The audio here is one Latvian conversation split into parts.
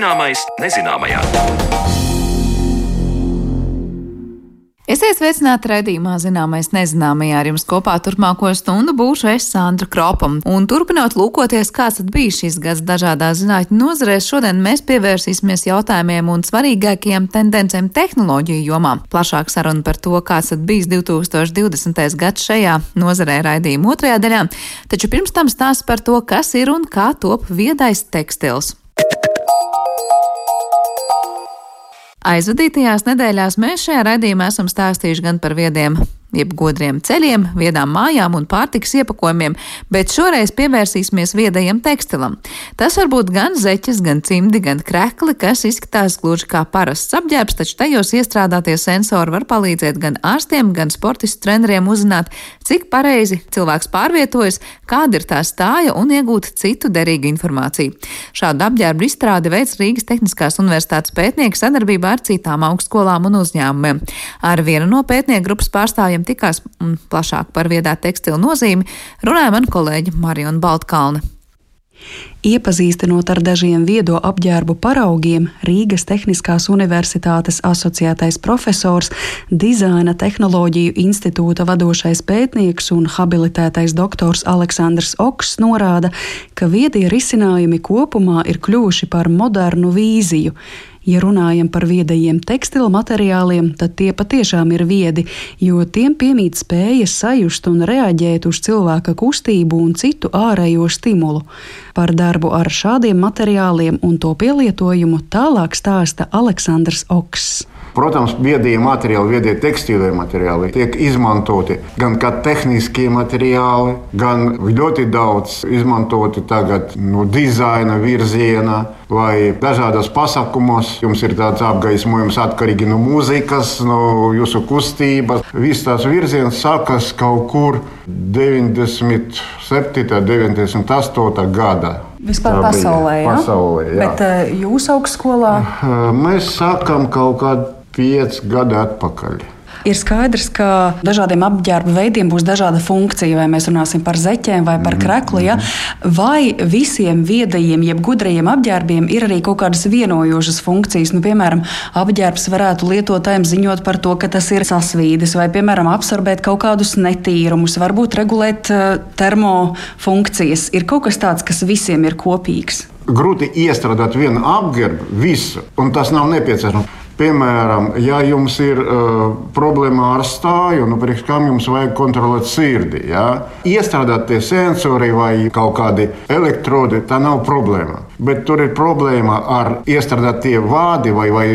Zināmais nezināmajā. Esiet sveicināti raidījumā Zināmais nezināmajā ar jums kopā turpmāko stundu būšu es Sandra Kropam. Un turpinot lūkoties, kāds bija šis gads dažādās zinātņu nozarēs, šodien mēs pievērsīsimies jautājumiem un svarīgākajiem tendencēm tehnoloģiju jomā. Plašāk saruna par to, kāds bijis 2020. gads šajā nozarē raidījuma otrajā daļā, taču pirms tam stāsts par to, kas ir un kā top viedais tekstils. Aizvadītajās nedēļās mēs šajā raidījumā esam stāstījuši gan par viediem jeb godriem ceļiem, viedām mājām un pārtiks iepakojumiem, bet šoreiz pievērsīsimies viedajam tekstilam. Tas var būt gan zeķes, gan cimdi, gan krekli, kas izskatās gluži kā parasts apģērbs, taču tajos iestrādātie sensori var palīdzēt gan ārstiem, gan sportistu treneriem uzzināt, cik pareizi cilvēks pārvietojas, kāda ir tā stāja un iegūt citu derīgu informāciju. Šādu apģērbu izstrādi veids Rīgas Tehniskās universitātes pētnieki sadarbībā ar citām augstskolām un uzņēmumiem. Ar vienu no pētnieku grupas pārstāvjiem kolēģiem tikās un plašāk par viedā tekstilu nozīmi runāja man kolēģi Mariona Baltkalne. Iepazīstinot ar dažiem viedo apģērbu paraugiem, Rīgas Tehniskās Universitātes asociētais profesors, Dizaina tehnoloģiju institūta vadošais pētnieks un habilitētais doktors Aleksandrs Oks norāda, ka viedie risinājumi kopumā ir kļuvuši par modernu vīziju. Ja runājam par viedajiem tekstilu materiāliem, tad tie patiešām ir viedi, jo tiem piemīt spēja sajust un reaģēt uz cilvēka kustību un citu ārējo stimulu. Par darbu ar šādiem materiāliem un to pielietojumu tālāk stāsta Aleksandrs Oks. Protams, viedie materiāli, viedie tekstīlie materiāli tiek izmantoti gan kā tehniskie materiāli, gan ļoti daudz izmantoti tagad no dizaina virziena vai dažādos pasākumos. Jums ir tāds apgaismojums atkarīgi no mūzikas, no jūsu kustības. Viss tās virziens sākas kaut kur 97. un 98. gadā. Vispār pasaulē, pasaulē, jā. pasaulē jā. Bet eh, jūsu augstskolā? Mēs sākam kaut kādā 5 gadi atpakaļ. Ir skaidrs, ka dažādiem apģērba veidiem būs dažāda funkcija, vai mēs runāsim par zeķiem vai par mhm, kreklu. Ja? Mhm. Vai visiem viedajiem, jeb gudrajiem apģērbiem ir arī kaut kādas vienojošas funkcijas? Nu, piemēram, apģērbs varētu lietotājiem ziņot par to, ka tas ir sasvīdis, vai, piemēram, absorbēt kaut kādus netīrumus, varbūt regulēt uh, termofunkcijas. Ir kaut kas tāds, kas visiem ir kopīgs. Grūti iestrādāt vienu apģērbu, visu, un tas nav nepieciešams. Piemēram, ja jums ir uh, problēma ar stāju, nu, priekš kam jums vajag kontrolēt sirdi, ja? iestrādāt tie sensori vai kaut kādi elektrodi, tā nav problēma. Bet tur ir problēma ar iestrādātie vādi vai, vai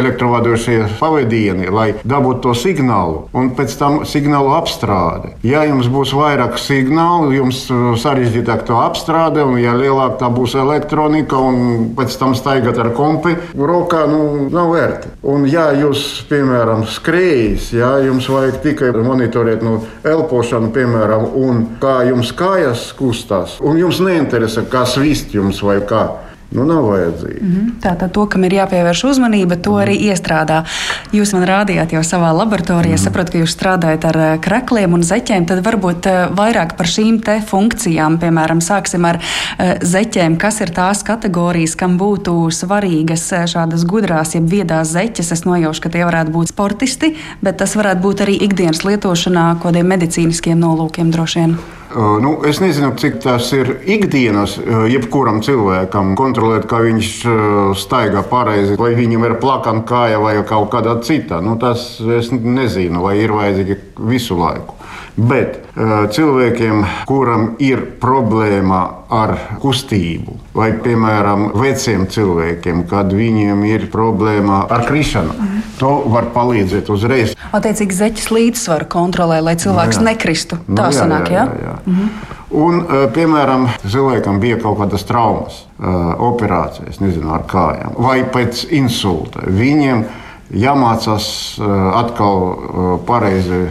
elektrovādošie pavadieni, lai dabūtu to signālu un pēc tam signālu apstrādi. Ja jums būs vairāk signālu, jums sarežģītāk to apstrāde, un ja lielāka tā būs elektronika un pēc tam staigāt ar kompi rokā, nu, nav vērti. Un, ja jūs, piemēram, skrējat, ja jums vajag tikai monitorēt no elpošanu, piemēram, un kā jums kājas kustās, un jums neinteresē, kā svist jums vai kā. Nu, nav vajadzīga. Mm -hmm. Tātad to, kam ir jāpievērš uzmanība, to arī mm -hmm. iestrādā. Jūs man rādījāt jau savā laboratorijā, mm -hmm. saprotu, ka jūs strādājat ar eh, krekliem un zeķiem. Tad varbūt eh, vairāk par šīm te funkcijām, piemēram, sāksim ar eh, zeķiem. Kas ir tās kategorijas, kam būtu svarīgas šādas gudrās, jeb viedās zeķes? Es nojaušu, ka tie varētu būt sportisti, bet tas varētu būt arī ikdienas lietošanā, kādiem medicīniskiem nolūkiem droši vien. Nu, es nezinu, cik tas ir ikdienas jebkuram cilvēkam kontrolēt, kā viņš staigā pareizi, vai viņam ir plakana kāja vai kaut kāda cita. Nu, tas es nezinu, vai ir vajadzīgi visu laiku. Bet cilvēkiem, kuram ir problēma ar kustību, vai piemēram veciem cilvēkiem, kad viņiem ir problēma ar krišanu, mm. to var palīdzēt uzreiz. Attiecīgi, zeķis līdzsvaru kontrolē, lai cilvēks nu jā. nekristu. Tā no, nu jā, sanāk, jā. jā, jā. Mm -hmm. Un, piemēram, cilvēkam bija kaut kādas traumas, operācijas, nezinu, ar kājām, vai pēc insulta. Viņiem jāmācās atkal pareizi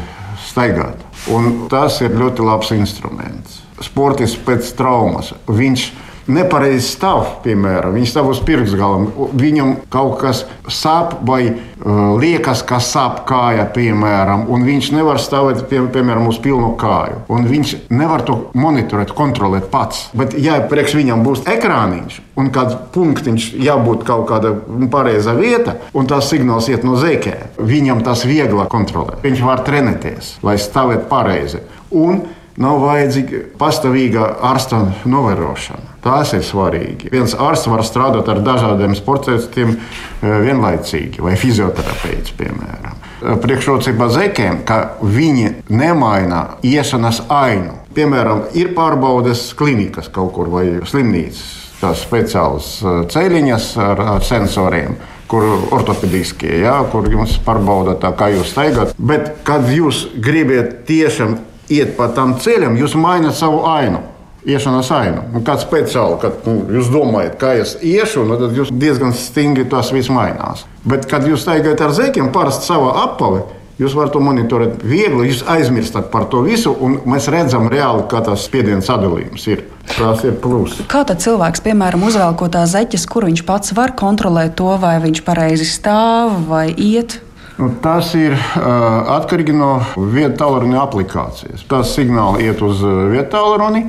staigāt. Un tas ir ļoti labs instruments. Sportists pēc traumas. Viņš nepareizi stāv, piemēram, viņš stāv uz pirkstgalam, viņam kaut kas sāp vai uh, liekas, ka sāp kāja, piemēram, un viņš nevar stāvēt, pie, piemēram, uz pilnu kāju. Un viņš nevar to monitorēt, kontrolēt pats. Bet, ja priekš viņam būs ekrāniņš un kāds punktiņš jābūt kaut kāda pareiza vieta, un tas signāls iet no zēkē, viņam tas vieglāk kontrolēt. Viņš var trenēties, lai stāvētu pareizi. Un Nav vajadzīga pastāvīga ārsta novērošana. Tas ir svarīgi. Viens ārsts var strādāt ar dažādiem sportistiem eh, vienlaicīgi, vai fizioterapeits, piemēram. Eh, priekšrocība zekiem, ka viņi nemaina iešanas ainu. Piemēram, ir pārbaudes klinikas kaut kur vai slimnīcas, tās speciālas eh, ceļiņas ar, ar sensoriem kur ortopediskie, ja, kur jums pārbauda tā, kā jūs staigājat. Bet, kad jūs gribat tiešām iet pa tam ceļam, jūs maināt savu ainu. Iešanas ainu. Un kāds speciāli, kad nu, jūs domājat, kā es iešu, nu, tad jūs diezgan stingri tas viss mainās. Bet, kad jūs staigājat ar zēkiem, parasti savā apavē, Jūs varat to monitorēt viegli, jūs aizmirstat par to visu, un mēs redzam reāli, kā tas spiediens sadalījums ir. Tas ir pluss. Kā tad cilvēks, piemēram, uzvelkot tās zeķes, kur viņš pats var kontrolēt to, vai viņš pareizi stāv vai iet? Nu, tas ir uh, atkarīgi no vietas tālruņa aplikācijas. Tas signāls iet uz vietas tālruni,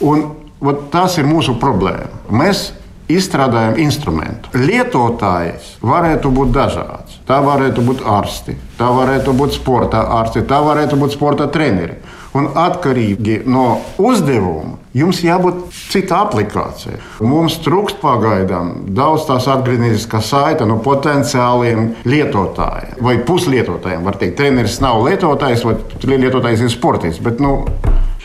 un ot, tas ir mūsu problēma. Mēs izstrādājam instrumentu. Lietotājs varētu būt dažāds. Tā varētu būt ārsti, tā varētu būt sporta ārsti, tā varētu būt sporta treneri. Un atkarīgi no uzdevuma jums jābūt cita aplikācija. Mums trūkst pagaidām daudz tās atgriezniskās saites no potenciāliem lietotājiem vai puslietotājiem. Var teikt, treneris nav lietotājs vai lietotājs ir sportists. Bet, nu,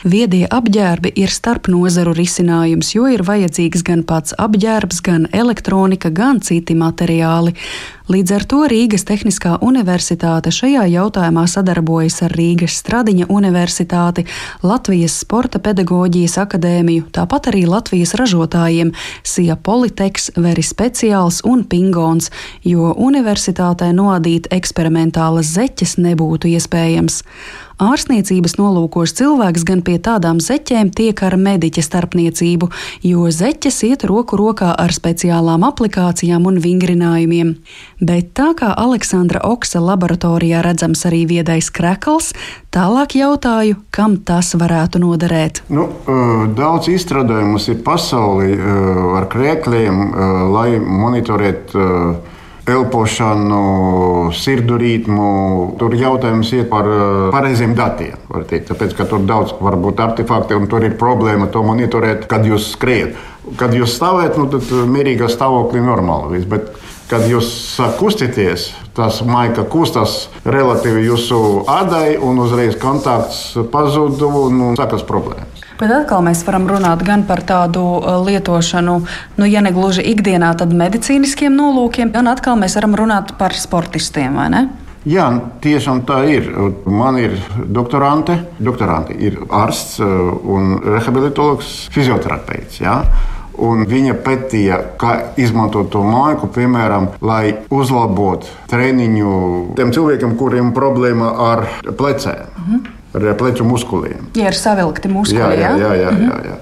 Viedie apģērbi ir starp nozaru risinājums, jo ir vajadzīgs gan pats apģērbs, gan elektronika, gan citi materiāli. Līdz ar to Rīgas Tehniskā universitāte šajā jautājumā sadarbojas ar Rīgas Stradiņa universitāti, Latvijas Sporta pedagoģijas akadēmiju, tāpat arī Latvijas ražotājiem Sija Politeks, Veri Speciāls un Pingons, jo universitātē noadīt eksperimentālas zeķes nebūtu iespējams. Ārstniecības nolūkos cilvēks gan pie tādām zeķēm tiek ar mediķa starpniecību, jo zeķes iet roku rokā ar speciālām aplikācijām un vingrinājumiem. Bet tā kā Aleksandra Oksa laboratorijā redzams arī viedais krekls, tālāk jautāju, kam tas varētu noderēt. Nu, daudz izstrādājumus ir pasaulē ar krēkliem, lai monitorētu elpošanu, sirdu ritmu. Tur jautājums ir par pareiziem datiem. Tāpēc, ka tur daudz var būt artefakti un tur ir problēma to monitorēt, kad jūs skriet. Kad jūs stāvēt, nu, tad mierīgā stāvoklī normāli viss. Kad jūs kustieties, tas maika kustas relatīvi jūsu adai un uzreiz kontakts pazūd un, sākas problēmas. Bet atkal mēs varam runāt gan par tādu uh, lietošanu, nu, ja ne gluži ikdienā, tad medicīniskiem nolūkiem, gan atkal mēs varam runāt par sportistiem, vai ne? Jā, tiešām tā ir. Man ir doktorante, doktorante ir ārsts uh, un rehabilitologs, fizioterapeits. Jā. Un viņa pētīja, kā izmantot to māju, piemēram, lai uzlabotu treniņu tiem cilvēkiem, kuriem ir problēma ar plecēm. Mm -hmm ar plecu muskuliem. Ja ir savilkti muskuļi, jā, jā, jā. jā, jā, jā.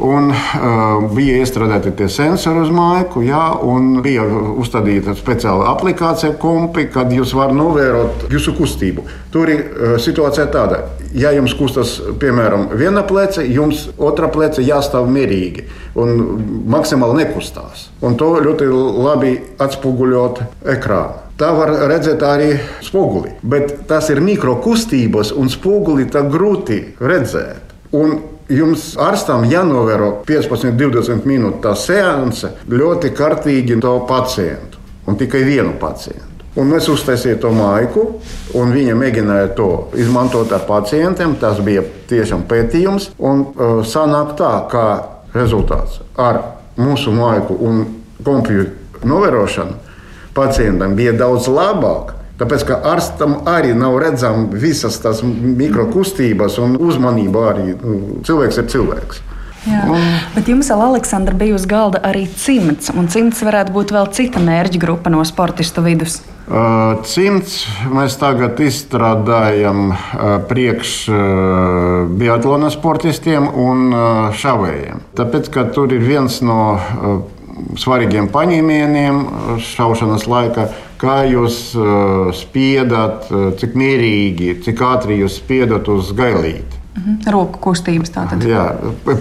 Un uh, bija iestrādāti tie sensori uz māju, jā, un bija uzstādīta speciāla aplikācija, kompi, kad jūs varat novērot jūsu kustību. Tur ir uh, situācija tāda, ja jums kustas, piemēram, viena plece, jums otra plece jāstāv mierīgi un maksimāli nekustās. Un to ļoti labi atspoguļot ekrānā. Tā var redzēt arī spoguli. Bet tas ir mikrokustības, un spoguli tā grūti redzēt. Un jums ārstam jānovēro 15, 20 minūtes tā seanse ļoti kārtīgi to pacientu, un tikai vienu pacientu. Un mēs uztaisījām to maiku, un viņa mēģināja to izmantot ar pacientiem. Tas bija tiešām pētījums. Un uh, sanāk tā, ka rezultāts ar mūsu maiku un kompjutoru novērošanu pacientam bija daudz labāk. Tāpēc, ka ārstam arī nav redzama visas tās mikrokustības un uzmanība arī. Nu, cilvēks ir cilvēks. Jā, un, bet jums, Aleksandra, bija uz galda arī cimds, un cimds varētu būt vēl cita mērķa grupa no sportistu vidus. Cimds mēs tagad izstrādājam priekš biatlona sportistiem un šavējiem. Tāpēc, ka tur ir viens no svarīgiem paņēmieniem šaušanas laikā, kā jūs spiedat, cik mierīgi, cik ātri jūs spiedat uz gailīti. Mhm. Roku kustības tātad. Jā,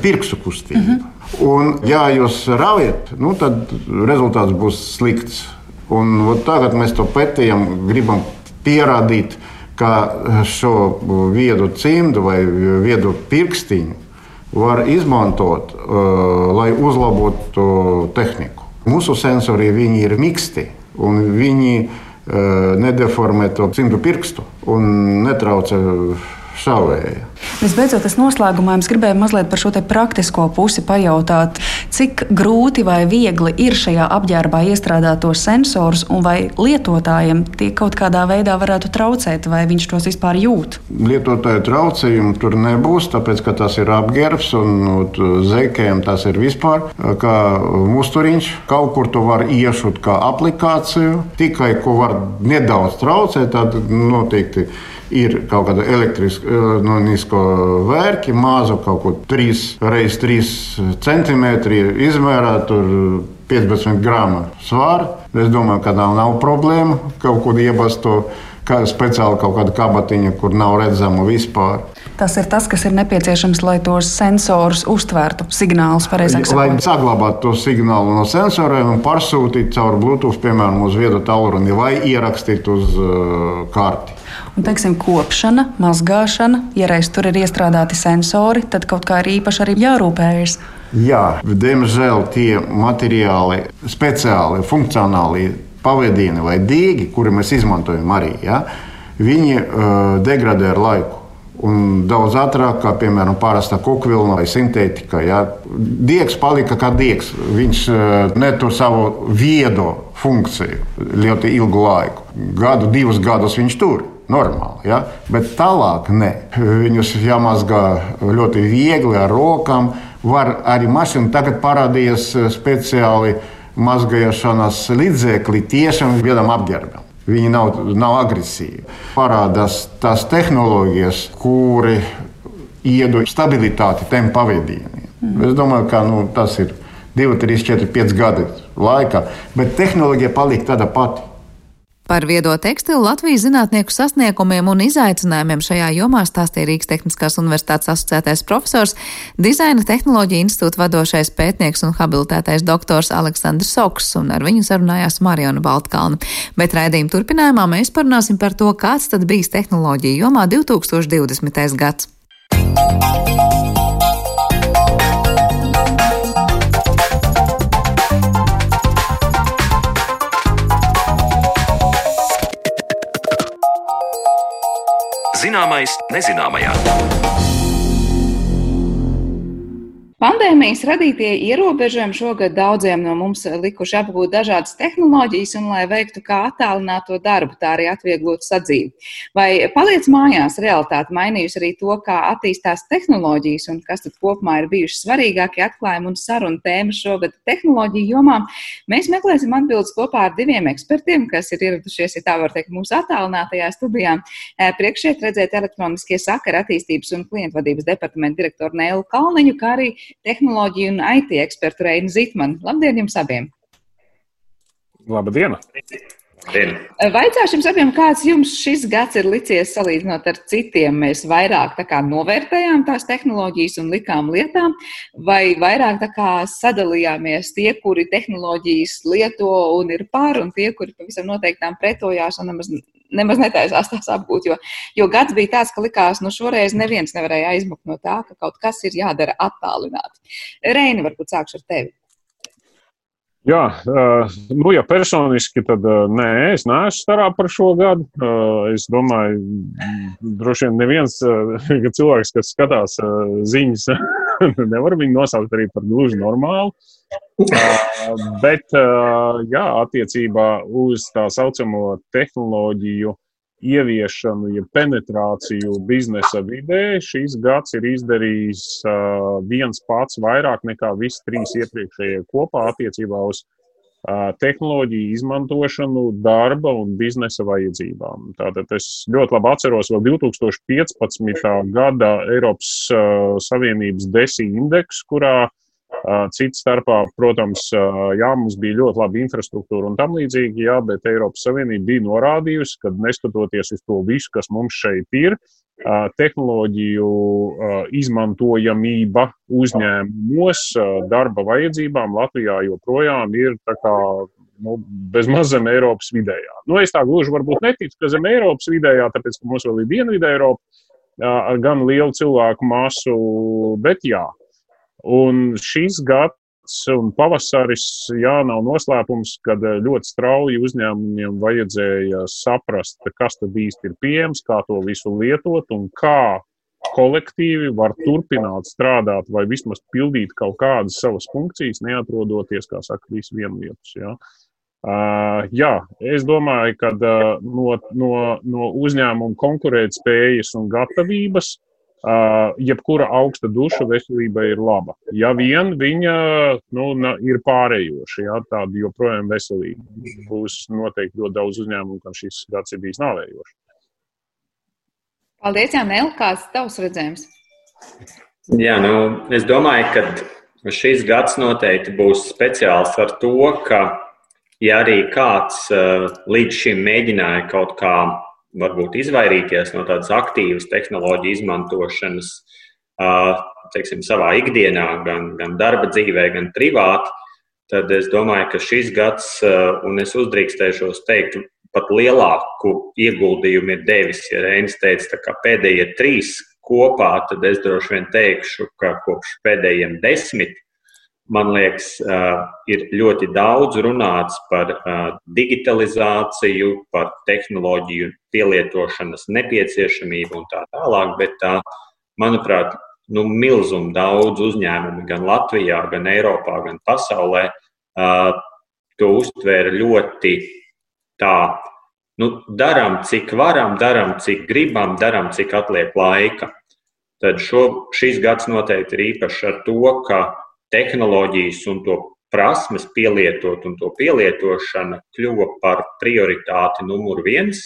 pirkstu kustība. Mhm. Un, ja jūs raujat, nu, tad rezultāts būs slikts. Un, tagad mēs to pētījam, gribam pierādīt, ka šo viedu cimdu vai viedu pirkstiņu var izmantot, uh, lai uzlabotu tehniku. Mūsu sensori ir mīksti un viņi uh, nedeformē to cimdu pirkstu un netraucē šauvēja. Visbeidzot, es noslēgumā jums gribēju mazliet par šo praktisko pusi pajautāt, cik grūti vai viegli ir šajā apģērbā iestrādāt tos sensorus, un vai lietotājiem tie kaut kādā veidā varētu traucēt, vai viņš tos vispār jūt? Lietotāju traucējumu tur nebūs, tāpēc ka tas ir apģērbs un zekējiem tas ir vispār kā musturiņš. Kaut kur to var iešūt kā aplikāciju, tikai ko var nedaudz traucēt, tad noteikti ir kaut kāda elektriska vērki, mazu kaut ko 3x3 cm izmērā. Tur 15 gramu svāra. Es domāju, ka nav, nav problēma kaut ko iebast to kā speciāli kaut kāda kabatiņa, kur nav redzama vispār. Tas ir tas, kas ir nepieciešams, lai tos sensorus uztvērtu, signālus pareizāk sakot. Lai saglabātu to signālu no sensoriem un pārsūtītu caur Bluetooth, piemēram, uz viedu tālruni vai ierakstītu uz uh, karti. Un, teiksim, kopšana, mazgāšana, ja reiz tur ir iestrādāti sensori, tad kaut kā ir īpaši arī jārūpējas. Jā, diemžēl tie materiāli, speciāli, funkcionāli pavadieni vai dīgi, kuri mēs izmantojam arī, ja, viņi uh, degradē ar laiku. Un daudz ātrāk, kā piemēram parasta kokvilna vai sintētika. Ja. Diegs palika kā diegs. Viņš uh, netur savu viedo funkciju ļoti ilgu laiku. Gadu, divus gadus viņš tur normāli. Ja? Bet tālāk ne. Viņus jāmazgā ļoti viegli ar rokām. Var arī mašīna tagad parādījies eh, speciāli mazgāšanas līdzekļi tiešām vienam apģērbam. Viņi nav, nav agresīvi. Parādās tās tehnoloģijas, kuri iedod stabilitāti tiem pavadieniem. Mm. Es domāju, ka nu, tas ir 2, 3, 4, 5 gadi laikā, bet tehnoloģija paliek tāda pati. Par viedo tekstilu Latvijas zinātnieku sasniegumiem un izaicinājumiem šajā jomā stāstīja Rīgas Tehniskās Universitātes asociētais profesors, dizaina tehnoloģija institūta vadošais pētnieks un habilitētais doktors Aleksandrs Soks, un ar viņu sarunājās Mariona Baltkalna. Bet raidījuma turpinājumā mēs parunāsim par to, kāds tad bijis tehnoloģija jomā 2020. gads. Zināmais nezināmajā. Pandēmijas radītie ierobežojumi šogad daudziem no mums likuši apgūt dažādas tehnoloģijas, un, lai veiktu kā attālināto darbu, tā arī atvieglotu sadzīvi. Vai paliec mājās realitāte mainījusi arī to, kā attīstās tehnoloģijas, un kas tad kopumā ir bijuši svarīgākie atklājumi un sarunu tēmas šogad tehnoloģiju jomā? Mēs meklēsim atbildes kopā ar diviem ekspertiem, kas ir ieradušies, ja tā var teikt, mūsu attālinātajā studijā. Priekšēt redzēt elektroniskie sakara attīstības un klientvadības departamenta direktoru Nēlu Kalniņu, kā arī tehnoloģiju un IT ekspertu Reinu Zitmanu. Labdien jums abiem! Labdien! Vaicāšu jums abiem, kāds jums šis gads ir licies salīdzinot ar citiem? Mēs vairāk kā, novērtējām tās tehnoloģijas un likām lietām, vai vairāk kā, sadalījāmies tie, kuri tehnoloģijas lieto un ir pār, un tie, kuri pavisam noteiktām pretojās un nemaz, nemaz netaisās tās apgūt. Jo, jo gads bija tāds, ka likās, nu šoreiz neviens nevarēja aizmukt no tā, ka kaut kas ir jādara attālināti. Reini, varbūt sākšu ar tevi. Jā, nu, ja personiski, tad nē, es neesmu starā par šo gadu. Es domāju, droši vien neviens cilvēks, kas skatās ziņas, nevar viņu nosaukt arī par gluži normālu. Bet, jā, attiecībā uz tā saucamo tehnoloģiju ieviešanu, ja penetrāciju biznesa vidē, šis gads ir izdarījis uh, viens pats vairāk nekā visi trīs iepriekšējie kopā attiecībā uz uh, tehnoloģiju izmantošanu darba un biznesa vajadzībām. Tātad es ļoti labi atceros vēl 2015. gada Eiropas uh, Savienības desi indeksu, kurā Cits starpā, protams, jā, mums bija ļoti laba infrastruktūra un tam līdzīgi, jā, bet Eiropas Savienība bija norādījusi, ka neskatoties uz to visu, kas mums šeit ir, tehnoloģiju izmantojamība uzņēmumos darba vajadzībām Latvijā joprojām ir kā, nu, bez maz zem Eiropas vidējā. Nu, es tā gluži varbūt neticu, ka zem Eiropas vidējā, tāpēc, ka mums vēl ir Dienvidē Eiropa gan lielu cilvēku masu, bet jā, Un šis gads un pavasaris, jā, nav noslēpums, kad eh, ļoti strauji uzņēmumiem vajadzēja saprast, kas tad īsti ir pieejams, kā to visu lietot un kā kolektīvi var turpināt strādāt vai vismaz pildīt kaut kādas savas funkcijas, neatrodoties, kā saka, visu vienvietas. Ja. Uh, jā, es domāju, ka uh, no, no, no uzņēmuma konkurētspējas un gatavības Uh, jebkura augsta duša veselībai ir laba. Ja vien viņa nu, ir pārējoša, ja tāda joprojām veselīga, būs noteikti ļoti daudz uzņēmumu, kam šis gads ir bijis nāvējošs. Paldies, Jānēl, kāds ir tavs redzējums? Jā, nu, es domāju, ka šis gads noteikti būs speciāls ar to, ka, ja arī kāds uh, līdz šim mēģināja kaut kā varbūt izvairīties no tādas aktīvas tehnoloģiju izmantošanas teiksim, savā ikdienā, gan, gan darba dzīvē, gan privāti, tad es domāju, ka šis gads, un es uzdrīkstēšos teikt, pat lielāku ieguldījumu ir devis. Ja Reinis teica, ka pēdējie trīs kopā, tad es droši vien teikšu, ka kopš pēdējiem desmit man liekas, ir ļoti daudz runāts par digitalizāciju, par tehnoloģiju pielietošanas nepieciešamību un tā tālāk, bet tā, manuprāt, nu, milzum daudz uzņēmumu gan Latvijā, gan Eiropā, gan pasaulē to uztvēra ļoti tā. Nu, darām, cik varam, darām, cik gribam, darām, cik atliek laika. Tad šo, šis gads noteikti ir īpašs ar to, ka tehnoloģijas un to prasmes pielietot un to pielietošana kļuva par prioritāti numur viens.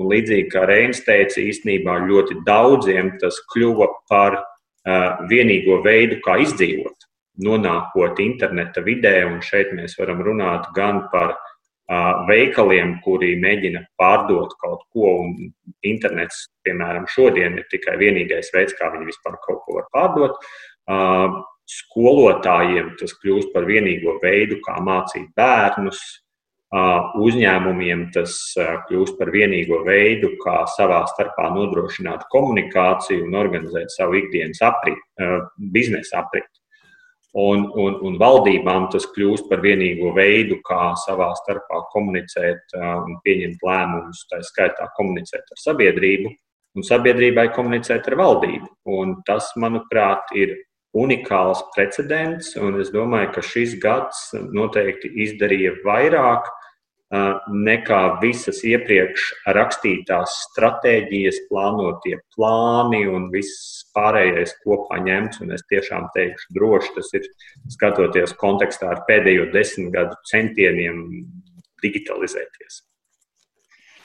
Un līdzīgi kā Reinis teica, īstenībā ļoti daudziem tas kļuva par uh, vienīgo veidu, kā izdzīvot, nonākot interneta vidē. Un šeit mēs varam runāt gan par uh, veikaliem, kuri mēģina pārdot kaut ko, un internets, piemēram, šodien ir tikai vienīgais veids, kā viņi vispār kaut ko var pārdot. Uh, skolotājiem tas kļūst par vienīgo veidu, kā mācīt bērnus. Uzņēmumiem tas kļūst par vienīgo veidu, kā savā starpā nodrošināt komunikāciju un organizēt savu ikdienas aprit, biznesa apriti. Un, un, un valdībām tas kļūst par vienīgo veidu, kā savā starpā komunicēt un pieņemt lēmumus, tā skaitā komunicēt ar sabiedrību un sabiedrībai komunicēt ar valdību. Un tas, manuprāt, ir unikāls precedents, un es domāju, ka šis gads noteikti izdarīja vairāk nekā visas iepriekš rakstītās stratēģijas, plānotie plāni un viss pārējais kopā ņemts. Un es tiešām teikšu, droši tas ir skatoties kontekstā ar pēdējo desmit gadu centieniem digitalizēties.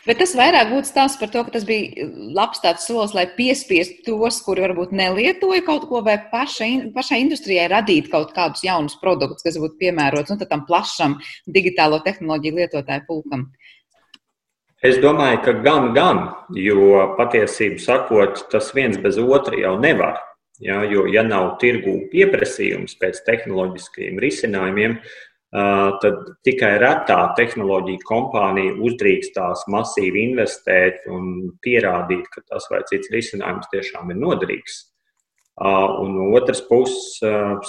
Bet tas vairāk būtu stāsts par to, ka tas bija labs tāds solis, lai piespiestu tos, kuri varbūt nelietoja kaut ko, vai paša, pašai industrijai radīt kaut kādus jaunus produktus, kas būtu piemērots nu, tam plašam digitālo tehnoloģiju lietotāju pulkam. Es domāju, ka gan, gan, jo patiesību sakot, tas viens bez otra jau nevar. Ja, jo, ja nav tirgū pieprasījums pēc tehnoloģiskajiem risinājumiem, tad tikai retā tehnoloģija kompānija uzdrīkstās masīvi investēt un pierādīt, ka tas vai cits risinājums tiešām ir noderīgs. Un no otras puses,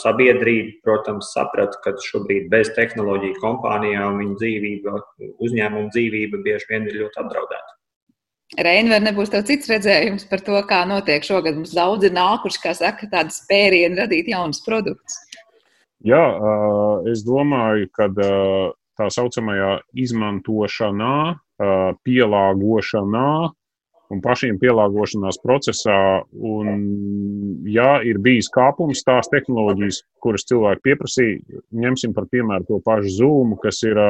sabiedrība, protams, saprata, ka šobrīd bez tehnoloģiju kompānijām viņa dzīvība, uzņēmuma dzīvība bieži vien ir ļoti apdraudēta. Reina, vai nebūs tev cits redzējums par to, kā notiek šogad? Mums daudzi nākuši, kā saka, tādi spērieni radīt jaunus produktus. Jā, es domāju, ka tā saucamajā izmantošanā pielāgošanā un pašiem pielāgošanās procesā. Un, ja ir bijis kāpums tās tehnoloģijas, kuras cilvēki pieprasīja, ņemsim par piemēru to pašu Zoom, kas ir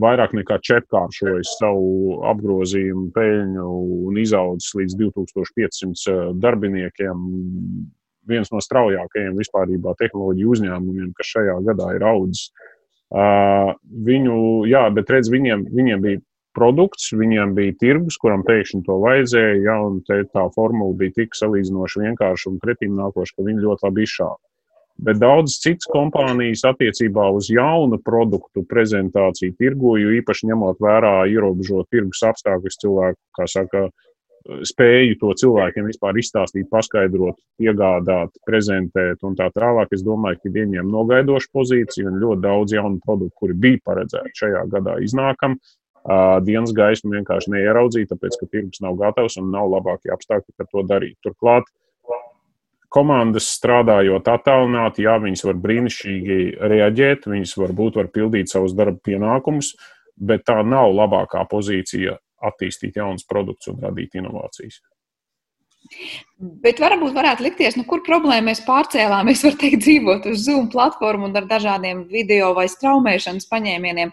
vairāk nekā četrkāršojis savu apgrozījumu, peļņu un izaudzis līdz 2500 darbiniekiem. Viens no straujākajiem vispār tehnoloģiju uzņēmumiem, kas šajā gadā ir audzis. Viņu, jā, bet redz, viņiem, viņiem bija produkts, viņiem bija tirgus, kuram pēkšņi to vajadzēja. Ja, un tā formula bija tik salīdzinoši vienkārša un pretīm nākoša, ka viņi ļoti labi izšāva. Bet daudzas citas kompānijas attiecībā uz jaunu produktu prezentāciju tirgu, jo īpaši ņemot vērā ierobežot tirgus apstākļus, cilvēku, kā saka, spēju to cilvēkiem vispār izstāstīt, paskaidrot, iegādāt, prezentēt un tā tālāk. Es domāju, ka viņiem nogaidoša pozīcija un ļoti daudz jaunu produktu, kuri bija paredzēti šajā gadā, iznākam dienas gaismu vienkārši neieraudzīja, tāpēc, ka tirgus nav gatavs un nav labākie apstākļi, kā to darīt. Turklāt, komandas strādājot attālināti, jā, viņas var brīnišķīgi reaģēt, viņas varbūt var pildīt savus darba pienākumus, bet tā nav labākā pozīcija attīstīt jaunus produktus un radīt inovācijas. Bet varbūt varētu likties, nu, kur problēma mēs pārcēlāmies, var teikt, dzīvot uz Zoom platformu un ar dažādiem video vai straumēšanas paņēmieniem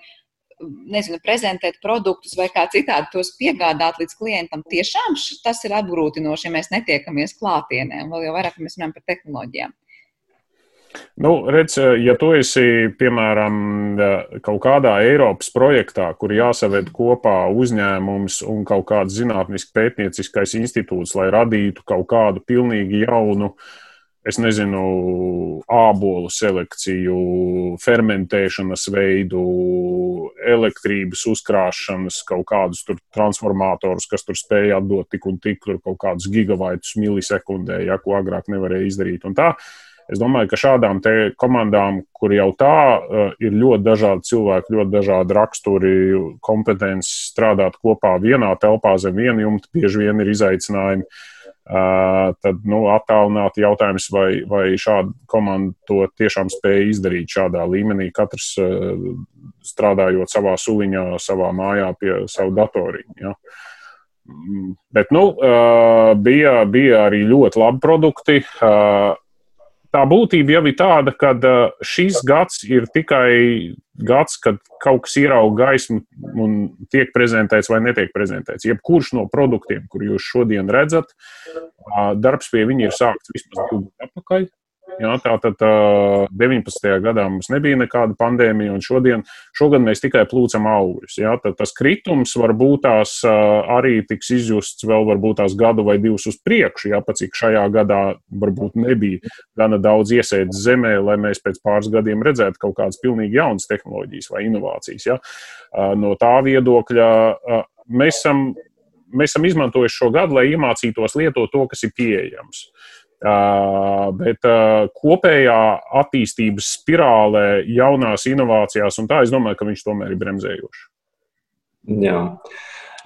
nezinu, prezentēt produktus vai kā citādi tos piegādāt līdz klientam. Tiešām tas ir apgrūtinoši, ja mēs netiekamies klātienē, un vēl jau vairāk mēs runājam par tehnoloģijām. Nu, redz, ja tu esi, piemēram, kaut kādā Eiropas projektā, kur jāsaved kopā uzņēmums un kaut kāds zinātnisks pētnieciskais institūts, lai radītu kaut kādu pilnīgi jaunu es nezinu, ābolu selekciju, fermentēšanas veidu, elektrības uzkrāšanas, kaut kādus transformatorus, kas tur spēja atdot tik un tik kaut kādus gigabaitus milisekundē, ja ko agrāk nevarēja izdarīt. Un tā, es domāju, ka šādām komandām, kur jau tā uh, ir ļoti dažādi cilvēki, ļoti dažādi raksturi, kompetences strādāt kopā vienā telpā zem viena jumta, bieži vien ir izaicinājumi. Uh, tad nu, attālināti jautājums, vai, vai šāda komanda to tiešām spēja izdarīt šādā līmenī, katrs strādājot savā suliņā, savā mājā pie savu datoriņu. Ja. Mm, bet nu, bija, bija arī ļoti labi produkti tā būtība jau ir tāda, ka šis gads ir tikai gads, kad kaut kas ierauga gaismu un tiek prezentēts vai netiek prezentēts. Jebkurš no produktiem, kur jūs šodien redzat, darbs pie viņa ir sākts vismaz divu gadu atpakaļ. Jā, tā tad 19. gadā mums nebija nekāda pandēmija, un šodien, šogad mēs tikai plūcam augļus. Jā, tad tas kritums varbūt tās arī tiks izjusts vēl varbūt tās gadu vai divus uz priekšu, jā, pat cik šajā gadā varbūt nebija gana daudz iesēdzes zemē, lai mēs pēc pāris gadiem redzētu kaut kādas pilnīgi jaunas tehnoloģijas vai inovācijas. Jā. No tā viedokļa mēs esam, mēs esam izmantojuši šo gadu, lai iemācītos lietot to, kas ir pieejams. Bet kopējā attīstības spirālē, jaunās inovācijās, un tā es domāju, ka viņš tomēr ir bremzējošs. Jā.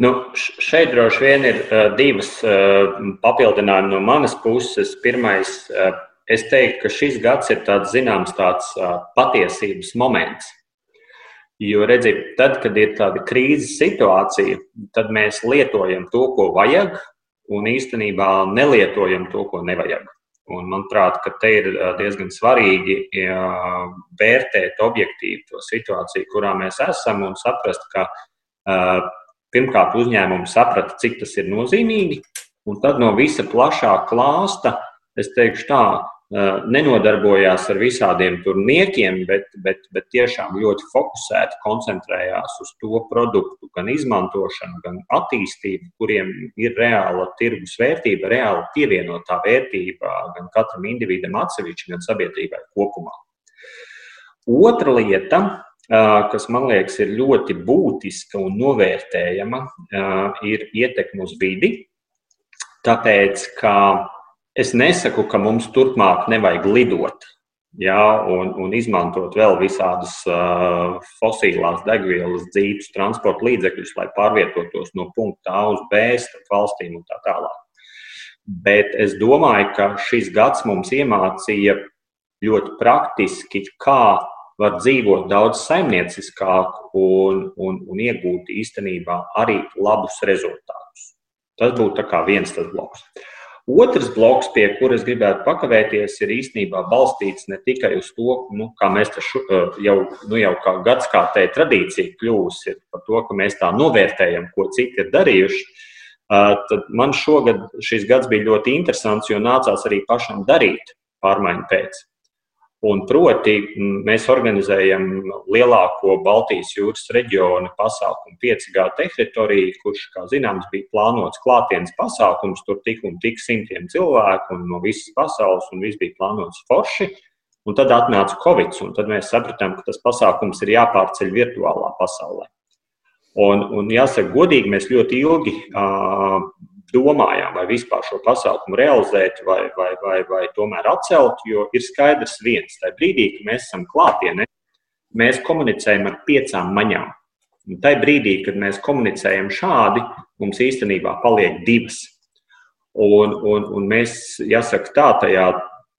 Nu, šeit droši vien ir divas papildinājumi no manas puses. Pirmais, es teiktu, ka šis gads ir tāds zināms tāds patiesības moments. Jo, redziet, tad, kad ir tāda krīzes situācija, tad mēs lietojam to, ko vajag, un īstenībā nelietojam to, ko nevajag. Un, manuprāt, te ir diezgan svarīgi ja, vērtēt objektīvi to situāciju, kurā mēs esam, un saprast, ka pirmkārt uzņēmums saprata, cik tas ir nozīmīgi, un tad no visa plašā klāsta, es teikšu tā, nenodarbojās ar visādiem turniekiem, bet, bet, bet tiešām ļoti fokusēti koncentrējās uz to produktu, gan izmantošanu, gan attīstību, kuriem ir reāla tirgus vērtība, reāla pievienotā vērtība gan katram individam atsevišķi, gan sabiedrībai kopumā. Otra lieta, kas man liekas ir ļoti būtiska un novērtējama, ir ietekme uz vidi. Tāpēc, ka Es nesaku, ka mums turpmāk nevajag lidot ja, un, un izmantot vēl visādas uh, fosilās degvielas, dzīves transporta līdzekļus, lai pārvietotos no punkta A uz B starp valstīm un tā tālāk. Bet es domāju, ka šis gads mums iemācīja ļoti praktiski, kā var dzīvot daudz saimnieciskāk un, un, un iegūt īstenībā arī labus rezultātus. Tas būtu viens tas bloks. Otrs bloks, pie kuras gribētu pakavēties, ir īstenībā balstīts ne tikai uz to, nu, kā mēs šu, jau, nu, jau kā gadsimta tradīcija kļūsi par to, ka mēs tā novērtējam, ko citi ir darījuši. Tad man šogad šis gads bija ļoti interesants, jo nācās arī pašam darīt pārmaiņu pēc. Un proti, mēs organizējam lielāko Baltijas jūras reģiona pasākumu 5G teritoriju, kurš, kā zināms, bija plānots klātienes pasākums. Tur tik un tik simtiem cilvēku no visas pasaules, un viss bija plānots forši. Un tad atnāca Covid, un tad mēs sapratām, ka tas pasākums ir jāpārceļ virtuālā pasaulē. Un, un jāsaka, godīgi, mēs ļoti ilgi uh, domājām, vai vispār šo pasākumu realizēt, vai, vai, vai, vai tomēr atcelt. Jo ir skaidrs viens, tajā brīdī, kad mēs esam klātienē, mēs komunicējam ar piecām maņām. Un tajā brīdī, kad mēs komunicējam šādi, mums īstenībā paliek divas. Un, un, un mēs, jāsaka, tā tajā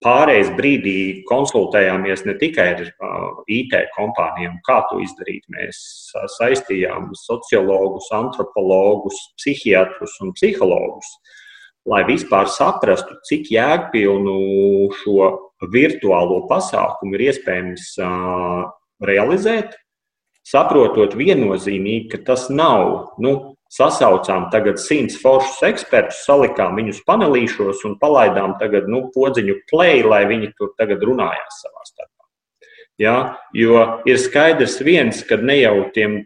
pārējais brīdī konsultējāmies ne tikai ar uh, IT kompānijām, kā to izdarīt. Mēs saistījām sociologus, antropologus, psihiatrus un psihologus, lai vispār saprastu, cik jēgpilnu šo virtuālo pasākumu ir iespējams uh, realizēt, saprotot viennozīmīgi, ka tas nav nu, sasaucām tagad simts foršus ekspertus, salikām viņus panelīšos un palaidām tagad nu, podziņu play, lai viņi tur tagad runājās savā starpā. Ja? Jo ir skaidrs viens, ka ne jau tiem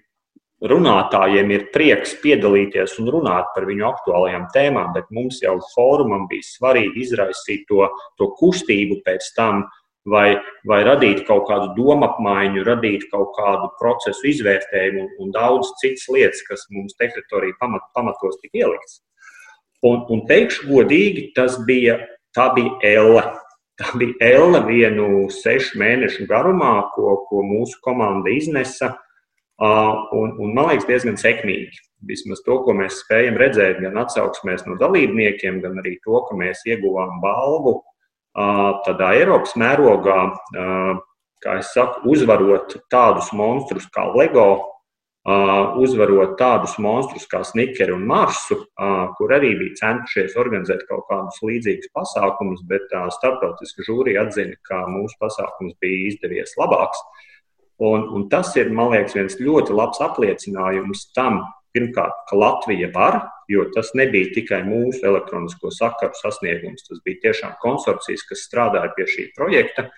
runātājiem ir prieks piedalīties un runāt par viņu aktuālajām tēmām, bet mums jau fórumam bija svarīgi izraisīt to, to kustību pēc tam, uh, vai, vai radīt kaut kādu domu apmaiņu, radīt kaut kādu procesu izvērtējumu un, un daudz citas lietas, kas mums teritorija pamat, pamatos tika ieliktas. Un, un teikšu godīgi, tas bija, tā bija elle. Tā bija elle vienu sešu mēnešu garumā, ko, ko mūsu komanda iznesa. Un, un man liekas, diezgan sekmīgi. Vismaz to, ko mēs spējam redzēt, gan atsauksmēs no dalībniekiem, gan arī to, ka mēs ieguvām balvu tādā Eiropas mērogā, kā es saku, uzvarot tādus monstrus kā LEGO, uzvarot tādus monstrus kā Snickers un Marsu, kur arī bija centušies organizēt kaut kādus līdzīgus pasākumus, bet starptautiska žūrija atzina, ka mūsu pasākums bija izdevies labāks. Un, un tas ir, man liekas, viens ļoti labs apliecinājums tam, pirmkārt, ka Latvija var, jo tas nebija tikai mūsu elektronisko sakaru sasniegums. Tas bija tiešām konsorcijas, kas strādāja pie šī projekta,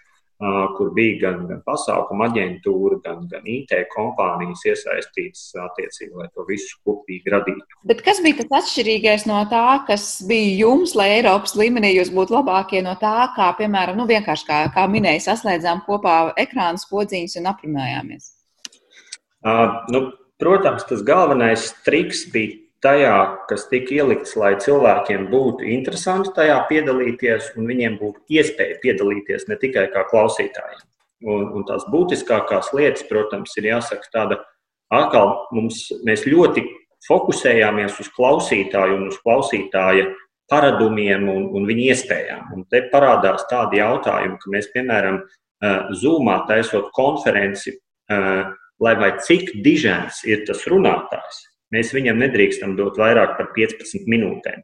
kur bija gan, gan pasākuma aģentūra, gan, gan IT kompānijas iesaistītas attiecīgi, lai to visu kopīgi radītu. Bet kas bija tas atšķirīgais no tā, kas bija jums, lai Eiropas līmenī jūs būtu labākie no tā, kā, piemēram, nu, vienkārši kā, kā minēja, saslēdzām kopā ekrānu podziņas un aprunājāmies? Uh, nu, Protams, tas galvenais triks bija tajā, kas tika ielikts, lai cilvēkiem būtu interesanti tajā piedalīties, un viņiem būtu iespēja piedalīties ne tikai kā klausītājiem. Un, un tās būtiskākās lietas, protams, ir jāsaka tāda, atkal mums, mēs ļoti fokusējāmies uz klausītāju un uz klausītāja paradumiem un, un viņa iespējām. Un te parādās tādi jautājumi, ka mēs, piemēram, Zoomā taisot konferenci, lai vai cik dižens ir tas runātājs, mēs viņam nedrīkstam dot vairāk par 15 minūtēm.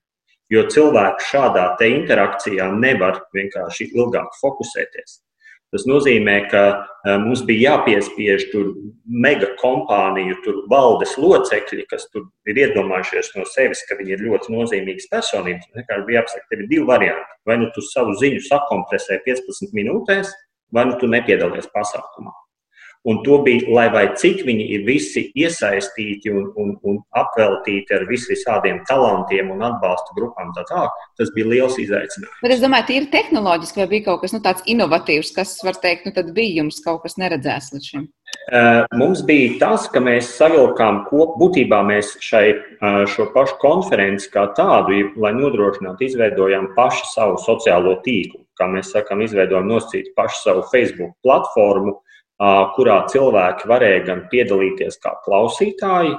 Jo cilvēks šādā interakcijā nevar vienkārši ilgāk fokusēties. Tas nozīmē, ka eh, mums bija jāpiespiež tur mega kompāniju, tur valdes locekļi, kas tur ir iedomājušies no sevis, ka viņi ir ļoti nozīmīgas personības. Vienkārši bija jāpasaka, tev ir divi varianti. Vai nu tu savu ziņu sakompresē 15 minūtēs, vai nu tu nepiedalies pasākumā. Un to bija, lai vai cik viņi ir visi iesaistīti un, un, un apveltīti ar visādiem talantiem un atbalsta grupām, tā tā, tas bija liels izaicinājums. Bet es domāju, tīri tehnoloģiski vai bija kaut kas nu, tāds inovatīvs, kas, var teikt, nu, tad bija jums kaut kas neredzēts līdz šim? Uh, mums bija tas, ka mēs savilkām kopā, būtībā mēs šai, uh, šo pašu konferenci kā tādu, lai nodrošinātu, izveidojām pašu savu sociālo tīklu. Kā mēs sakām, izveidojām nosacīt pašu savu Facebook platformu, kurā cilvēki varēja gan piedalīties kā klausītāji,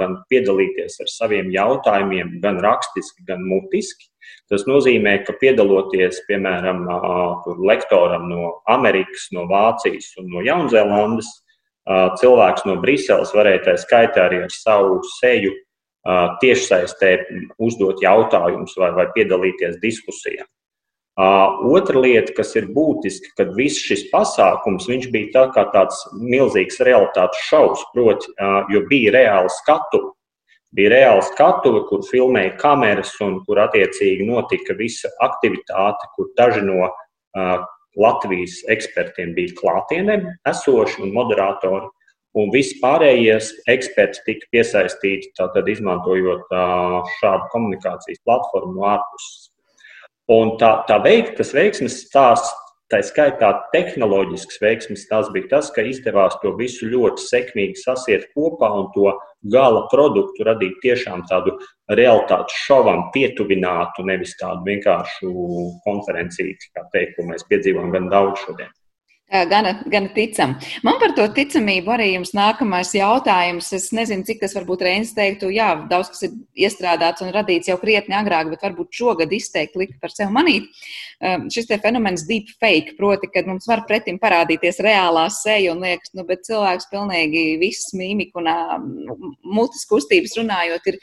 gan piedalīties ar saviem jautājumiem, gan rakstiski, gan mutiski. Tas nozīmē, ka piedaloties, piemēram, lektoram no Amerikas, no Vācijas un no Jaunzēlandes, cilvēks no Briseles varēja tā skaitā arī ar savu seju tiešsaistē uzdot jautājumus vai, vai piedalīties diskusijā. Otra lieta, kas ir būtiska, kad viss šis pasākums bija tā kā tāds milzīgs realitātes šovs, proti, jo bija reāla skatuve. Bija reāla skatuve, kur filmēja kameras un kur attiecīgi notika visa aktivitāte, kur daži no Latvijas ekspertiem bija klātienē esoši un moderatori. Un visi pārējie eksperti tika piesaistīti, tātad izmantojot šādu komunikācijas platformu no ārpuses. Un tā, tā veik, tas veiksmes stāsts, tā skaitā tehnoloģisks veiksmes stāsts bija tas, ka izdevās to visu ļoti sekmīgi sasiet kopā un to gala produktu radīt tiešām tādu realitātes šovam pietuvinātu, nevis tādu vienkāršu konferenciju, kā teikt, ko mēs piedzīvojam gan daudz šodien. Gana, gana ticam. Man par to ticamību arī jums nākamais jautājums. Es nezinu, cik tas varbūt Reinis teiktu, jā, daudz kas ir iestrādāts un radīts jau krietni agrāk, bet varbūt šogad izteikti likt par sevi manīt. Šis te fenomens deep fake, proti, kad mums var pretim parādīties reālā seja un liekas, nu, bet cilvēks pilnīgi viss mīmika un mutes kustības runājot ir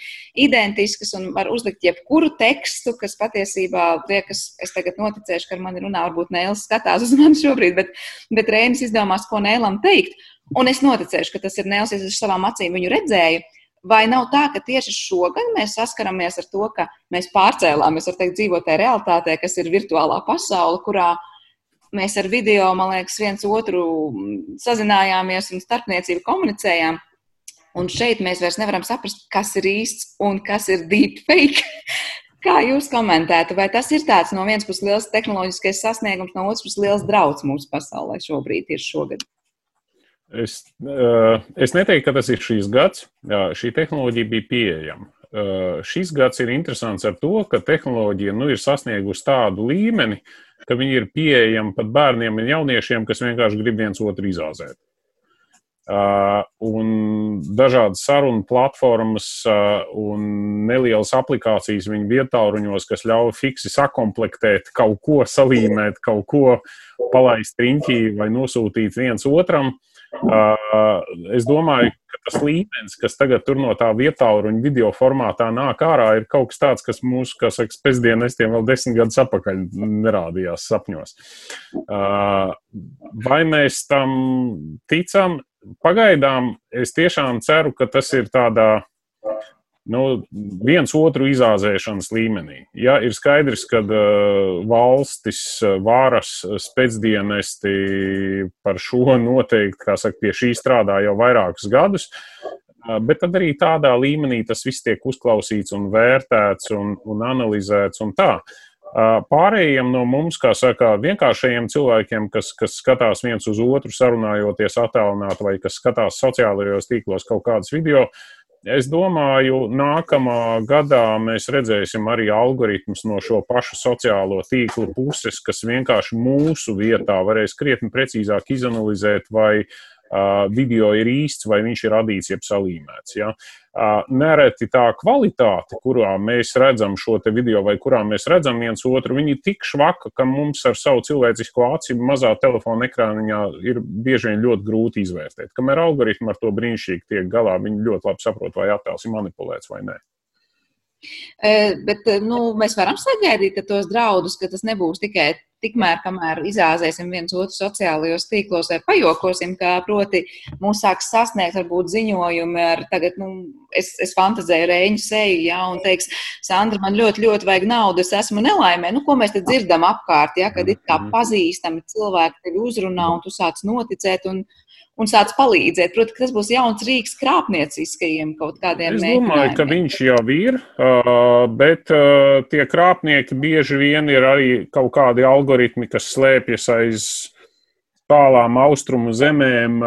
identiskas un var uzlikt jebkuru tekstu, kas patiesībā liekas, es tagad noticēšu, ka ar mani runā, varbūt Nēls skatās uz mani šobrīd, bet bet Rēnis izdomās, ko Nēlam teikt. Un es noticēšu, ka tas ir Nēls, es ar savām acīm viņu redzēju. Vai nav tā, ka tieši šogad mēs saskaramies ar to, ka mēs pārcēlāmies, var teikt, dzīvotē realitātē, kas ir virtuālā pasaule, kurā mēs ar video, man liekas, viens otru sazinājāmies un starpniecību komunicējām. Un šeit mēs vairs nevaram saprast, kas ir īsts un kas ir deepfake. Kā jūs komentētu, vai tas ir tāds no vienas puses liels tehnoloģiskais sasniegums, no otras puses liels draudz mūsu pasaulē šobrīd, tieši šogad? Es, uh, es neteiktu, ka tas ir šīs gads. Jā, šī tehnoloģija bija pieejama. Uh, šis gads ir interesants ar to, ka tehnoloģija nu, ir sasniegusi tādu līmeni, ka viņi ir pieejami pat bērniem un jauniešiem, kas vienkārši grib viens otru izāzēt. Uh, un dažādas sarunu platformas uh, un nelielas aplikācijas viņa vietāluņos, kas ļauj fiksi sakomplektēt, kaut ko salīmēt, kaut ko palaist riņķī vai nosūtīt viens otram. Uh, es domāju, ka tas līmenis, kas tagad tur no tā vietāluņa video formātā nāk ārā, ir kaut kas tāds, kas mūsu, kā saka, pēcdienestiem vēl desmit gadus atpakaļ nerādījās sapņos. Vai mēs tam ticam? Pagaidām es tiešām ceru, ka tas ir tādā nu, viens otru izāzēšanas līmenī. Ja, ir skaidrs, ka uh, valstis, varas spēcdienesti par šo noteikti saka, pie šī strādā jau vairākus gadus. Uh, bet tad arī tādā līmenī tas viss tiek uzklausīts un vērtēts un, un analizēts un tā. Pārējiem no mums, kā saka, vienkāršajiem cilvēkiem, kas, kas skatās viens uz otru, sarunājoties attālināti vai kas skatās sociālajos tīklos kaut kādus video, es domāju, nākamā gadā mēs redzēsim arī algoritmus no šo pašu sociālo tīklu puses, kas vienkārši mūsu vietā varēs krietni precīzāk izanalizēt vai uh, video ir īsts vai viņš ir radīts jeb salīmēts. Ja? Nereti tā kvalitāte, kurā mēs redzam šo video vai kurā mēs redzam viens otru, viņi ir tik švaka, ka mums ar savu cilvēcisko aci mazā telefona ekrāniņā ir bieži vien ļoti grūti izvērtēt. Kamēr algoritmi ar to brīnišķīgi tiek galā, viņi ļoti labi saprot, vai attēls ir manipulēts vai nē. Bet nu, mēs varam sagaidīt tos draudus, ka tas nebūs tikai tikmēr, kamēr izrāzēsim viens otru sociālajos tīklos vai pajokosim, kā proti mūs sāks sasniegt varbūt ziņojumi ar tagad, nu, es, es fantazēju rēņu seju, jā, un teiks, Sandra, man ļoti, ļoti vajag naudu, es esmu nelaimē. Nu, ko mēs te dzirdam apkārt, ja, kad ir kā mhm. pazīstami cilvēki tevi uzrunā un tu sāc noticēt un, un sāc palīdzēt. Protams, tas būs jauns rīks krāpnieciskajiem kaut kādiem mērķiem. Es domāju, ka viņš jau ir, bet tie krāpnieki bieži vien ir arī kaut kādi algoritmi, kas slēpjas aiz tālām austrumu zemēm,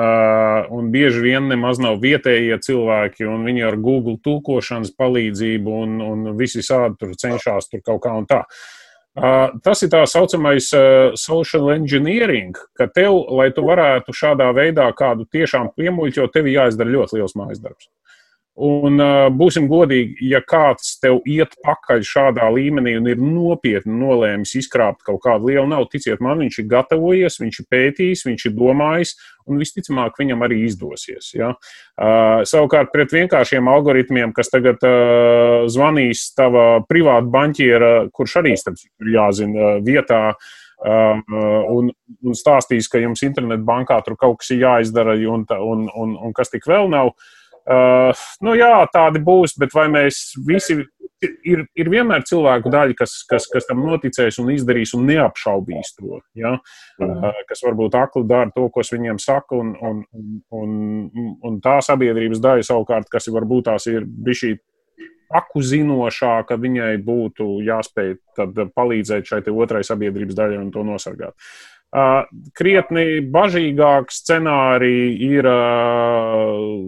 un bieži vien nemaz nav vietējie cilvēki, un viņi ar Google tulkošanas palīdzību un, un visi sādi tur cenšas tur kaut kā un tā. Tas ir tā saucamais social engineering, ka tev, lai tu varētu šādā veidā kādu tiešām piemuļķot, tev jāizdara ļoti liels mājas darbs. Un uh, būsim godīgi, ja kāds tev iet pakaļ šādā līmenī un ir nopietni nolēmis izkrāpt kaut kādu lielu naudu, ticiet man, viņš ir gatavojies, viņš ir pētījis, viņš ir domājis, un visticamāk, viņam arī izdosies. Ja? Uh, savukārt, pret vienkāršiem algoritmiem, kas tagad uh, zvanīs tava privāta banķiera, kurš arī starp citu ir jāzina uh, vietā, Uh, un, un stāstīs, ka jums internetbankā tur kaut kas ir jāizdara, un, un, un, un kas tik vēl nav. Uh, Uh, nu, jā, tādi būs, bet vai mēs visi ir, ir vienmēr cilvēku daļa, kas, kas, kas tam noticēs un izdarīs un neapšaubīs to. Ja? Uh, kas varbūt akli dara to, ko viņiem saku, un, un, un, un tā sabiedrības daļa savukārt, kas varbūt tās ir bijusi paku zinošāka, viņai būtu jāspēj palīdzēt šai otrai sabiedrības daļai un to nosargāt. Uh, krietni bažīgāk scenāriji ir uh,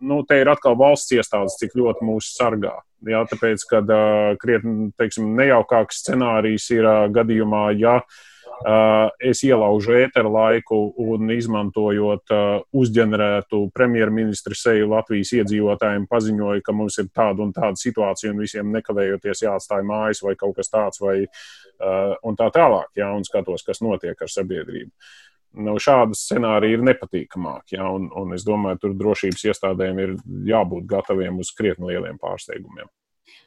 nu, te ir atkal valsts iestādes, cik ļoti mūs sargā. Jā, tāpēc, kad uh, krietni teiksim, nejaukāks scenārijs ir uh, gadījumā, ja uh, es ielaužu ēteru laiku un izmantojot uh, uzģenerētu premjerministra seju Latvijas iedzīvotājiem, paziņoju, ka mums ir tāda un tāda situācija un visiem nekavējoties jāatstāj mājas vai kaut kas tāds, vai, uh, un tā tālāk, jā, un skatos, kas notiek ar sabiedrību. Uh, nu, šādi scenāriji ir nepatīkamāki. Ja, un, un es domāju, tur drošības iestādēm ir jābūt gataviem uz krietni lieliem pārsteigumiem.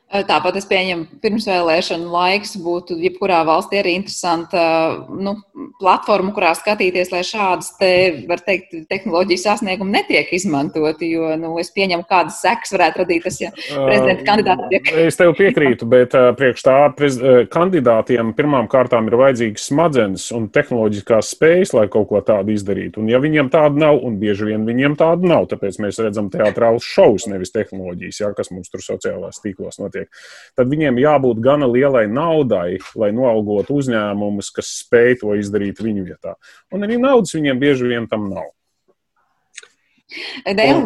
Tāpat es pieņemu, pirmsvēlēšana laiks būtu jebkurā valstī arī interesanta nu, platforma, kurā skatīties, lai šādas, te, var teikt, tehnoloģijas sasniegumi netiek izmantoti. Jo nu, es pieņemu, kādas sekas varētu radīt tas, ja prezidenta kandidāti tiek. Es tev piekrītu, bet priekš tā prez, kandidātiem pirmām kārtām ir vajadzīgas smadzenes un tehnoloģiskās spējas, lai kaut ko tādu izdarītu. Un ja viņiem tāda nav, un bieži vien viņiem tāda nav, tāpēc mēs redzam teātrālus šovus, nevis tehnoloģijas, jā, kas mums tur sociālās tīklos notiek notiek, tad viņiem jābūt gana lielai naudai, lai noalgotu uzņēmumus, kas spēj to izdarīt viņu vietā. Un arī naudas viņiem bieži vien tam nav.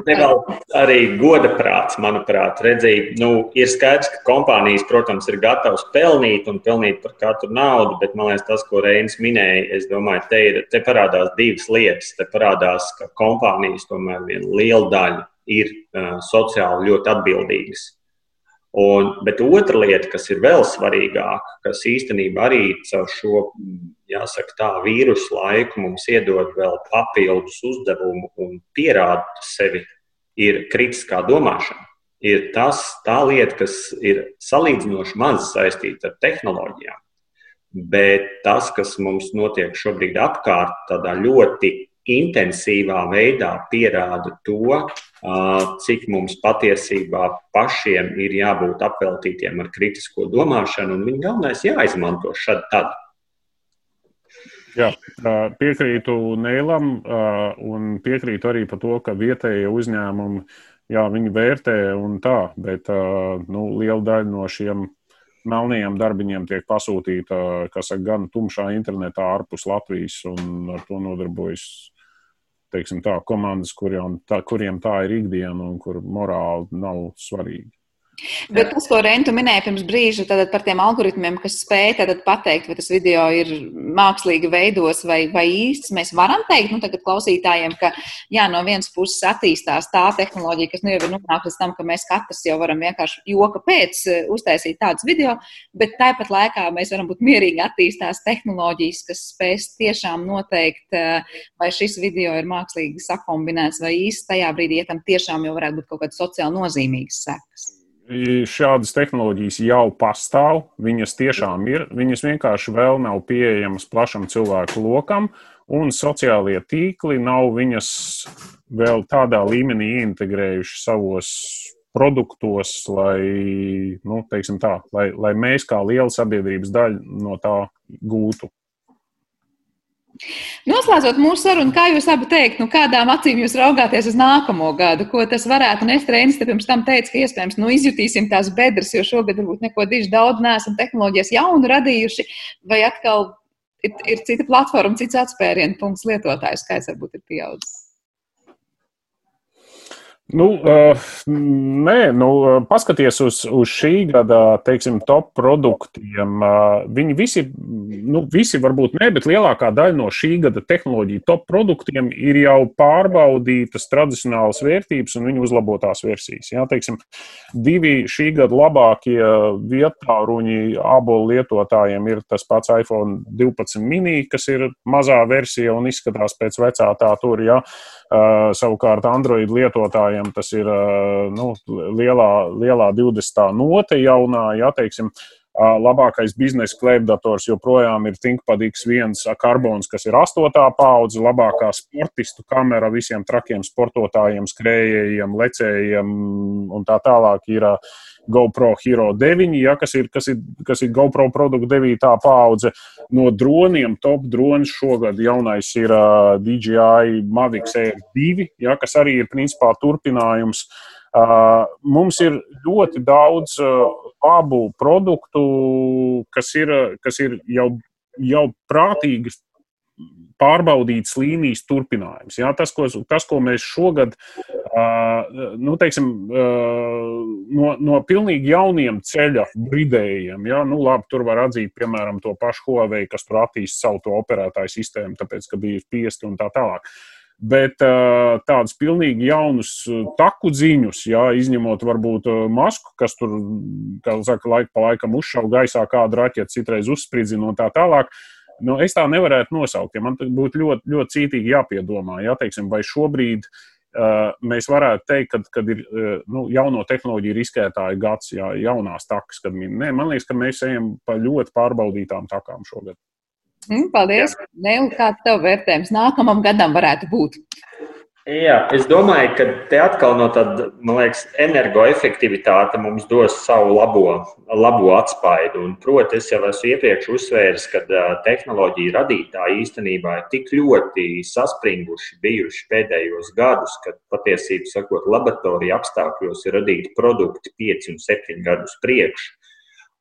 Vēl arī goda prāts, manuprāt, redzīt, nu, ir skaidrs, ka kompānijas, protams, ir gatavas pelnīt un pelnīt par katru naudu, bet man liekas, tas, ko Reinis minēja, es domāju, te, ir, te parādās divas lietas. Te parādās, ka kompānijas tomēr viena liela daļa ir uh, sociāli ļoti atbildīgas. Un, bet otra lieta, kas ir vēl svarīgāka, kas īstenībā arī caur šo jāsaka, tā, vīrusu laiku mums iedod vēl papildus uzdevumu un pierāda sevi, ir kritiskā domāšana. Ir tas, tā lieta, kas ir salīdzinoši maz saistīta ar tehnoloģijām. Bet tas, kas mums notiek šobrīd apkārt, tādā ļoti intensīvā veidā pierāda to, cik mums patiesībā pašiem ir jābūt apveltītiem ar kritisko domāšanu, un viņa galvenais jāizmanto šad tad. Jā, piekrītu Neilam un piekrītu arī par to, ka vietējie uzņēmumi, jā, viņi vērtē un tā, bet nu, liela daļa no šiem melnajiem darbiņiem tiek pasūtīta, kas ir gan tumšā internetā ārpus Latvijas un ar to nodarbojas teiksim, tā, komandas, kuriem tā, kuriem tā ir ikdiena un kur morāli nav svarīgi. Bet tas, ko Rentu minēja pirms brīža par tiem algoritmiem, kas spēj pateikt, vai tas video ir mākslīgi veidos vai, vai īsts, mēs varam teikt, nu, tagad klausītājiem, ka jā, no vienas puses attīstās tā tehnoloģija, kas nu jau ir nonākusi līdz tam, ka mēs katrs jau varam vienkārši joka pēc eh, uztaisīt tādus video, bet tāpat laikā mēs varam būt mierīgi attīstās tehnoloģijas, kas spēs tiešām noteikt, eh, vai šis video ir mākslīgi sakombinēts vai īsts. Tajā brīdī, ja tam tiešām jau varētu būt kaut kāds sociāli nozīmīgs sekas šādas tehnoloģijas jau pastāv, viņas tiešām ir, viņas vienkārši vēl nav pieejamas plašam cilvēku lokam, un sociālie tīkli nav viņas vēl tādā līmenī integrējuši savos produktos, lai, nu, tā, lai, lai mēs kā liela sabiedrības daļa no tā gūtu. Noslēdzot mūsu sarunu, kā jūs abi teikt, nu, kādām acīm jūs raugāties uz nākamo gadu, ko tas varētu nest? Reinis te pirms tam teica, ka iespējams nu, izjutīsim tās bedres, jo šogad varbūt neko diži daudz neesam tehnoloģijas jaunu radījuši, vai atkal ir, ir cita platforma, cits atspērienu punkts lietotājs skaits varbūt ir pieaudzis. Nu, uh, nē, nu, paskaties uz, uz šī gada teiksim, top produktiem. Uh, viņi visi, nu, visi varbūt ne, bet lielākā daļa no šī gada tehnoloģiju top produktiem ir jau pārbaudītas tradicionālas vērtības un viņu uzlabotās versijas. Jā, teiksim, divi šī gada labākie vietāruņi abolu lietotājiem ir tas pats iPhone 12 mini, kas ir mazā versija un izskatās pēc vecā tā tur. Jā. Uh, savukārt Android lietotājiem tas ir uh, nu, lielā, lielā 20. note jaunā, ja teiksim, labākais biznesa klēpdators joprojām ir ThinkPad X1 karbons, kas ir 8. paudze, labākā sportistu kamera visiem trakiem sportotājiem, skrējējiem, lecējiem un tā tālāk ir GoPro Hero 9, ja, kas, ir, kas, ir, kas ir GoPro produktu 9. paudze. No droniem top dronis šogad jaunais ir DJI Mavic Air 2, ja, kas arī ir principā turpinājums. Uh, mums ir ļoti daudz uh, labu produktu, kas ir, kas ir jau, jau prātīgi pārbaudīts līnijas turpinājums. Jā, tas, ko, tas, ko mēs šogad nu, teiksim, no, no pilnīgi jauniem ceļa bridējiem, jā, nu, labi, tur var atzīt, piemēram, to pašu Huawei, kas tur attīst savu operētāju sistēmu, tāpēc, ka bija spiesti un tā tālāk. Bet tādus pilnīgi jaunus taku ziņus, jā, izņemot varbūt masku, kas tur, kā saka, laika pa laikam uzšauja gaisā kādu raķeti, citreiz uzspridzina un tā tālāk. Nu, es tā nevarētu nosaukt. Ja man būtu ļoti, ļoti cītīgi jāpiedomā, ja, teiksim, vai šobrīd uh, mēs varētu teikt, ka kad ir uh, nu, jauno tehnoloģiju riskētāju gads, ja, jaunās takas, kad min. Nē, man liekas, ka mēs ejam pa ļoti pārbaudītām takām šogad. Mm, paldies! Neil, kāds tev vērtējums nākamam gadam varētu būt? Jā, es domāju, ka te atkal no tāda, man liekas, energoefektivitāte mums dos savu labo, labo atspaidu. Un, proti, es jau esmu iepriekš uzsvēris, ka tehnoloģija radītāji īstenībā ir tik ļoti saspringuši bijuši pēdējos gadus, ka patiesībā sakot, laboratorija apstākļos ir radīti produkti 5 un 7 gadus priekš.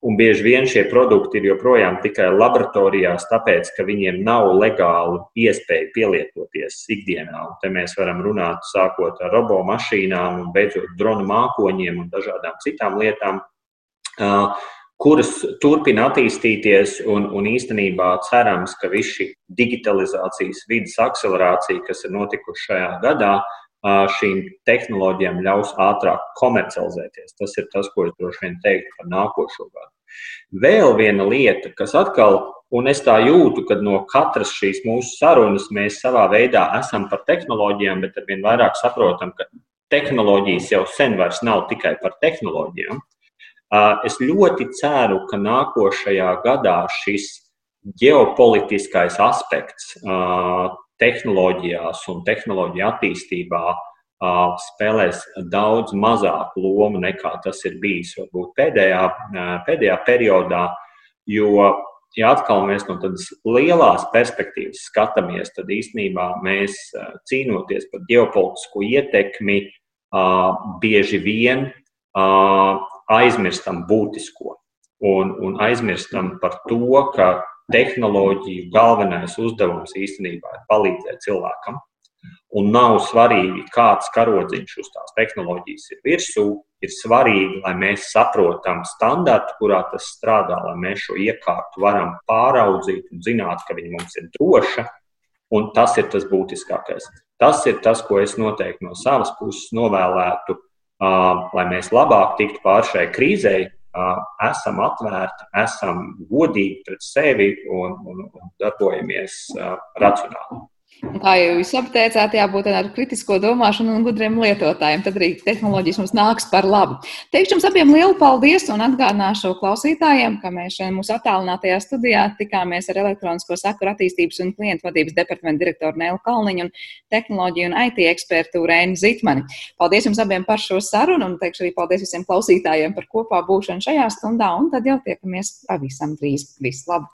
Un bieži vien šie produkti ir joprojām tikai laboratorijās, tāpēc, ka viņiem nav legāli iespēja pielietoties ikdienā. Un te mēs varam runāt sākot ar robomašīnām un beidzot dronu mākoņiem un dažādām citām lietām, kuras turpina attīstīties. Un, un īstenībā cerams, ka viss šī digitalizācijas vidas akcelerācija, kas ir notikusi šajā gadā, šīm tehnoloģijām ļaus ātrāk komercializēties. Tas ir tas, ko es droši vien teiktu par nākošo gadu. Vēl viena lieta, kas atkal, un es tā jūtu, ka no katras šīs mūsu sarunas mēs savā veidā esam par tehnoloģijām, bet ar vien vairāk saprotam, ka tehnoloģijas jau sen vairs nav tikai par tehnoloģijām. Es ļoti ceru, ka nākošajā gadā šis ģeopolitiskais aspekts tehnoloģijās un tehnoloģiju attīstībā spēlēs daudz mazāku lomu nekā tas ir bijis varbūt pēdējā, pēdējā periodā. Jo, ja atkal mēs no tādas lielās perspektīvas skatāmies, tad īstenībā mēs cīnoties par ģeopolitisko ietekmi, bieži vien aizmirstam būtisko. Un, un aizmirstam par to, ka tehnoloģiju galvenais uzdevums īstenībā ir palīdzēt cilvēkam. Un nav svarīgi, kāds karodziņš uz tās tehnoloģijas ir virsū. Ir svarīgi, lai mēs saprotam standartu, kurā tas strādā, lai mēs šo iekārtu varam pāraudzīt un zināt, ka viņa mums ir droša. Un tas ir tas būtiskākais. Tas ir tas, ko es noteikti no savas puses novēlētu, uh, lai mēs labāk tiktu pāri šai krīzei, esam atvērti, esam godīgi pret sevi un, un, un darbojamies racionāli. Un kā jau jūs apteicāt, jābūt ar kritisko domāšanu un gudriem lietotājiem. Tad arī tehnoloģijas mums nāks par labu. Teikšu jums abiem lielu paldies un atgādināšu klausītājiem, ka mēs šeit mūsu attālinātajā studijā tikāmies ar elektronisko sakuru attīstības un klientu vadības departamentu direktoru Nēlu Kalniņu un tehnoloģiju un IT ekspertu Rēnu Zitmani. Paldies jums abiem par šo sarunu un teikšu arī paldies visiem klausītājiem par kopā būšanu šajā stundā un tad jau tiekamies pavisam drīz. Visu labu!